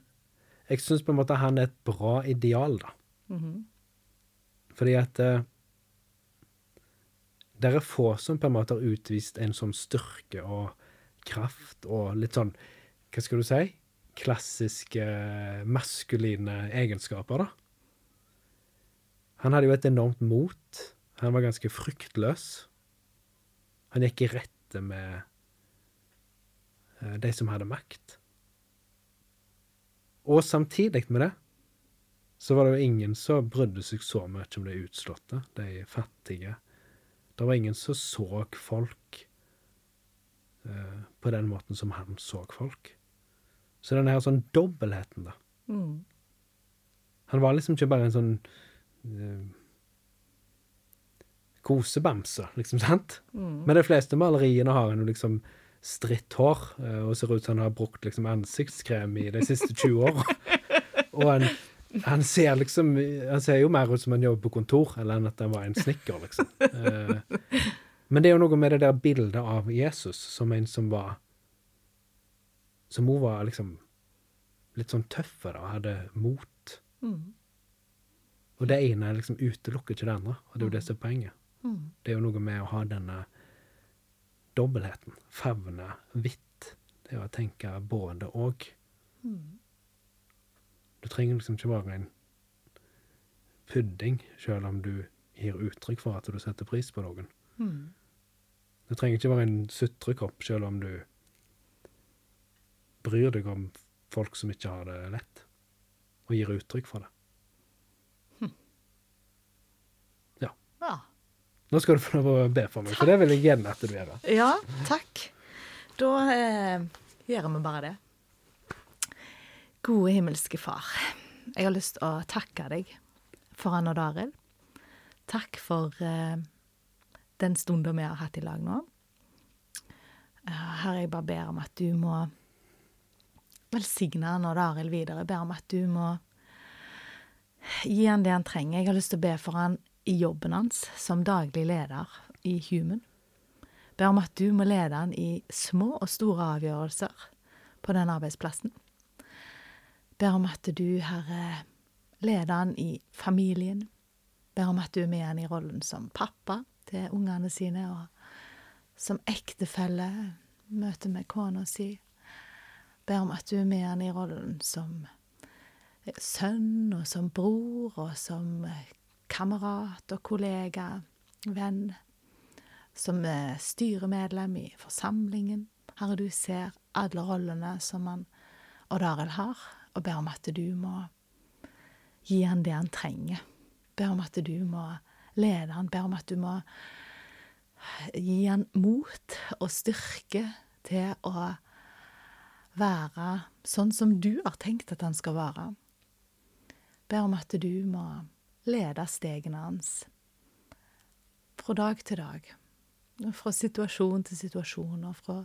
Speaker 2: jeg syns på en måte han er et bra ideal, da.
Speaker 1: Mhm.
Speaker 2: Fordi at eh, det er få som på en måte har utvist en sånn styrke og kraft og litt sånn, hva skal du si, klassiske maskuline egenskaper, da. Han hadde jo et enormt mot. Han var ganske fryktløs. Han gikk i rette med eh, de som hadde makt. Og samtidig med det så var det jo ingen som brydde seg så mye om de utslåtte, de fattige. Det var ingen som så folk eh, på den måten som han så folk. Så den her sånn dobbeltheten, da.
Speaker 1: Mm.
Speaker 2: Han var liksom ikke bare en sånn uh, kosebamse, liksom, sant?
Speaker 1: Mm.
Speaker 2: Men de fleste maleriene har en jo liksom stritt hår, eh, og ser ut som han har brukt liksom ansiktskrem i de siste 20 åra. og han, han ser liksom Han ser jo mer ut som han jobber på kontor, eller enn at han var en snekker, liksom. Uh, men det er jo noe med det der bildet av Jesus som en som var Som hun var liksom litt sånn tøffe, da, hadde mot.
Speaker 1: Mm.
Speaker 2: Og det ene liksom utelukker ikke det andre, og det er jo det som er poenget.
Speaker 1: Mm.
Speaker 2: Det er jo noe med å ha denne dobbeltheten. Favne vidt. Det er å tenke både og.
Speaker 1: Mm.
Speaker 2: Du trenger liksom ikke være en pudding, selv om du gir uttrykk for at du setter pris på noen.
Speaker 1: Mm.
Speaker 2: Du trenger ikke være en sutrekopp, selv om du bryr deg om folk som ikke har det lett, og gir uttrykk for det.
Speaker 1: Ja.
Speaker 2: Nå skal du få lov å be for meg, for det vil jeg gjerne at du gjør.
Speaker 1: ja, takk. Da eh, gjør vi bare det. Gode himmelske Far, jeg har lyst til å takke deg for Anna og Daril. Takk for eh, den stunden vi har hatt i lag nå. Her Herre, jeg bare ber om at du må velsigne han og Arild videre. Jeg ber om at du må gi han det han trenger. Jeg har lyst til å be for han i jobben hans som daglig leder i Human. Ber om at du må lede han i små og store avgjørelser på den arbeidsplassen. Ber om at du, Herre, leder han i familien. Ber om at du er med han i rollen som pappa til ungene sine, og som ektefelle, møte med kona si. Ber om at du er med han i rollen som sønn og som bror og som kamerat og kollega, venn, som eh, styremedlem i forsamlingen. Herre, du ser alle rollene som han og Daril har, og ber om at du må gi han det han trenger. Ber om at du må lede han, ber om at du må gi han mot og styrke til å være sånn som du har tenkt at han skal være. Ber om at du må lede stegene hans fra dag til dag. Fra situasjon til situasjon, og fra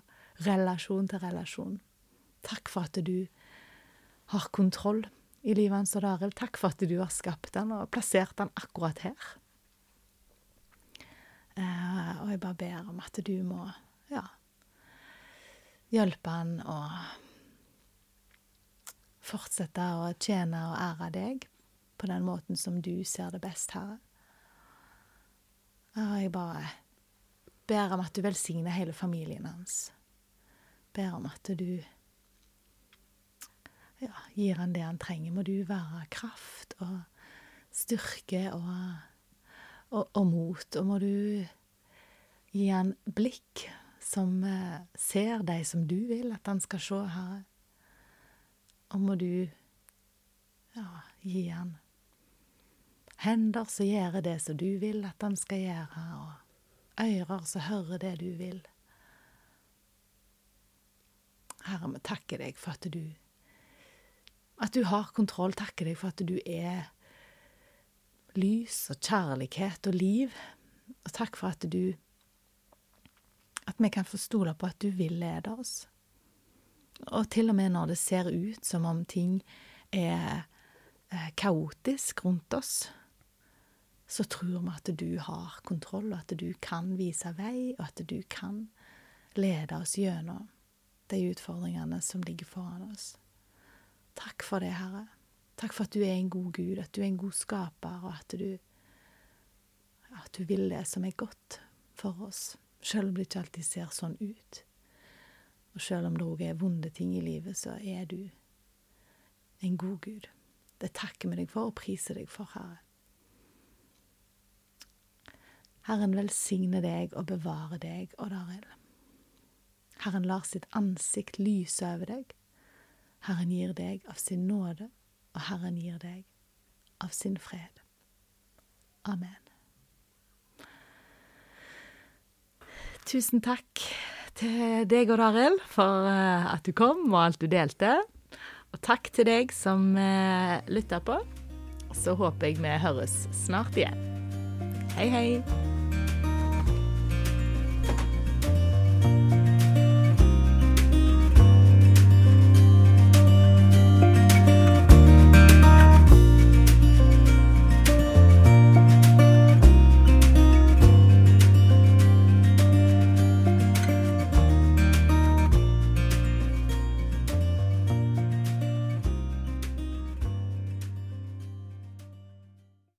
Speaker 1: relasjon til relasjon. Takk for at du har kontroll i livet hans og Daril. Takk for at du har skapt han og plassert han akkurat her. Eh, og jeg bare ber om at du må, ja, hjelpe han å fortsette å tjene og ære deg på den måten som du ser det best, Herre. Og jeg bare ber om at du velsigner hele familien hans. Ber om at du ja, gir han det han trenger. Må du være kraft og styrke og, og, og mot. Og må du gi han blikk som eh, ser deg som du vil at han skal se, Herre. Og må du Ja, gi han. Hender som gjør det som du vil at han skal gjøre, og ører som hører det du vil. Herre, vi takker deg for at du At du har kontroll. Takker deg for at du er lys og kjærlighet og liv. Og takk for at du At vi kan få stole på at du vil lede oss. Og til og med når det ser ut som om ting er eh, kaotisk rundt oss, så tror vi at du har kontroll, og at du kan vise vei, og at du kan lede oss gjennom de utfordringene som ligger foran oss. Takk for det, Herre. Takk for at du er en god Gud, at du er en god skaper, og at du, at du vil det som er godt for oss, selv om det ikke alltid ser sånn ut. Og selv om det òg er vonde ting i livet, så er du en god Gud. Det takker vi deg for og priser deg for, Herre. Herren velsigne deg og bevare deg, Odd Arild. Herren lar sitt ansikt lyse over deg. Herren gir deg av sin nåde, og Herren gir deg av sin fred. Amen. Tusen takk til deg, Odd Arild, for eh, at du kom og alt du delte. Og takk til deg som lytter lytta på. Så håper jeg vi høres snart igjen. Hei, hei.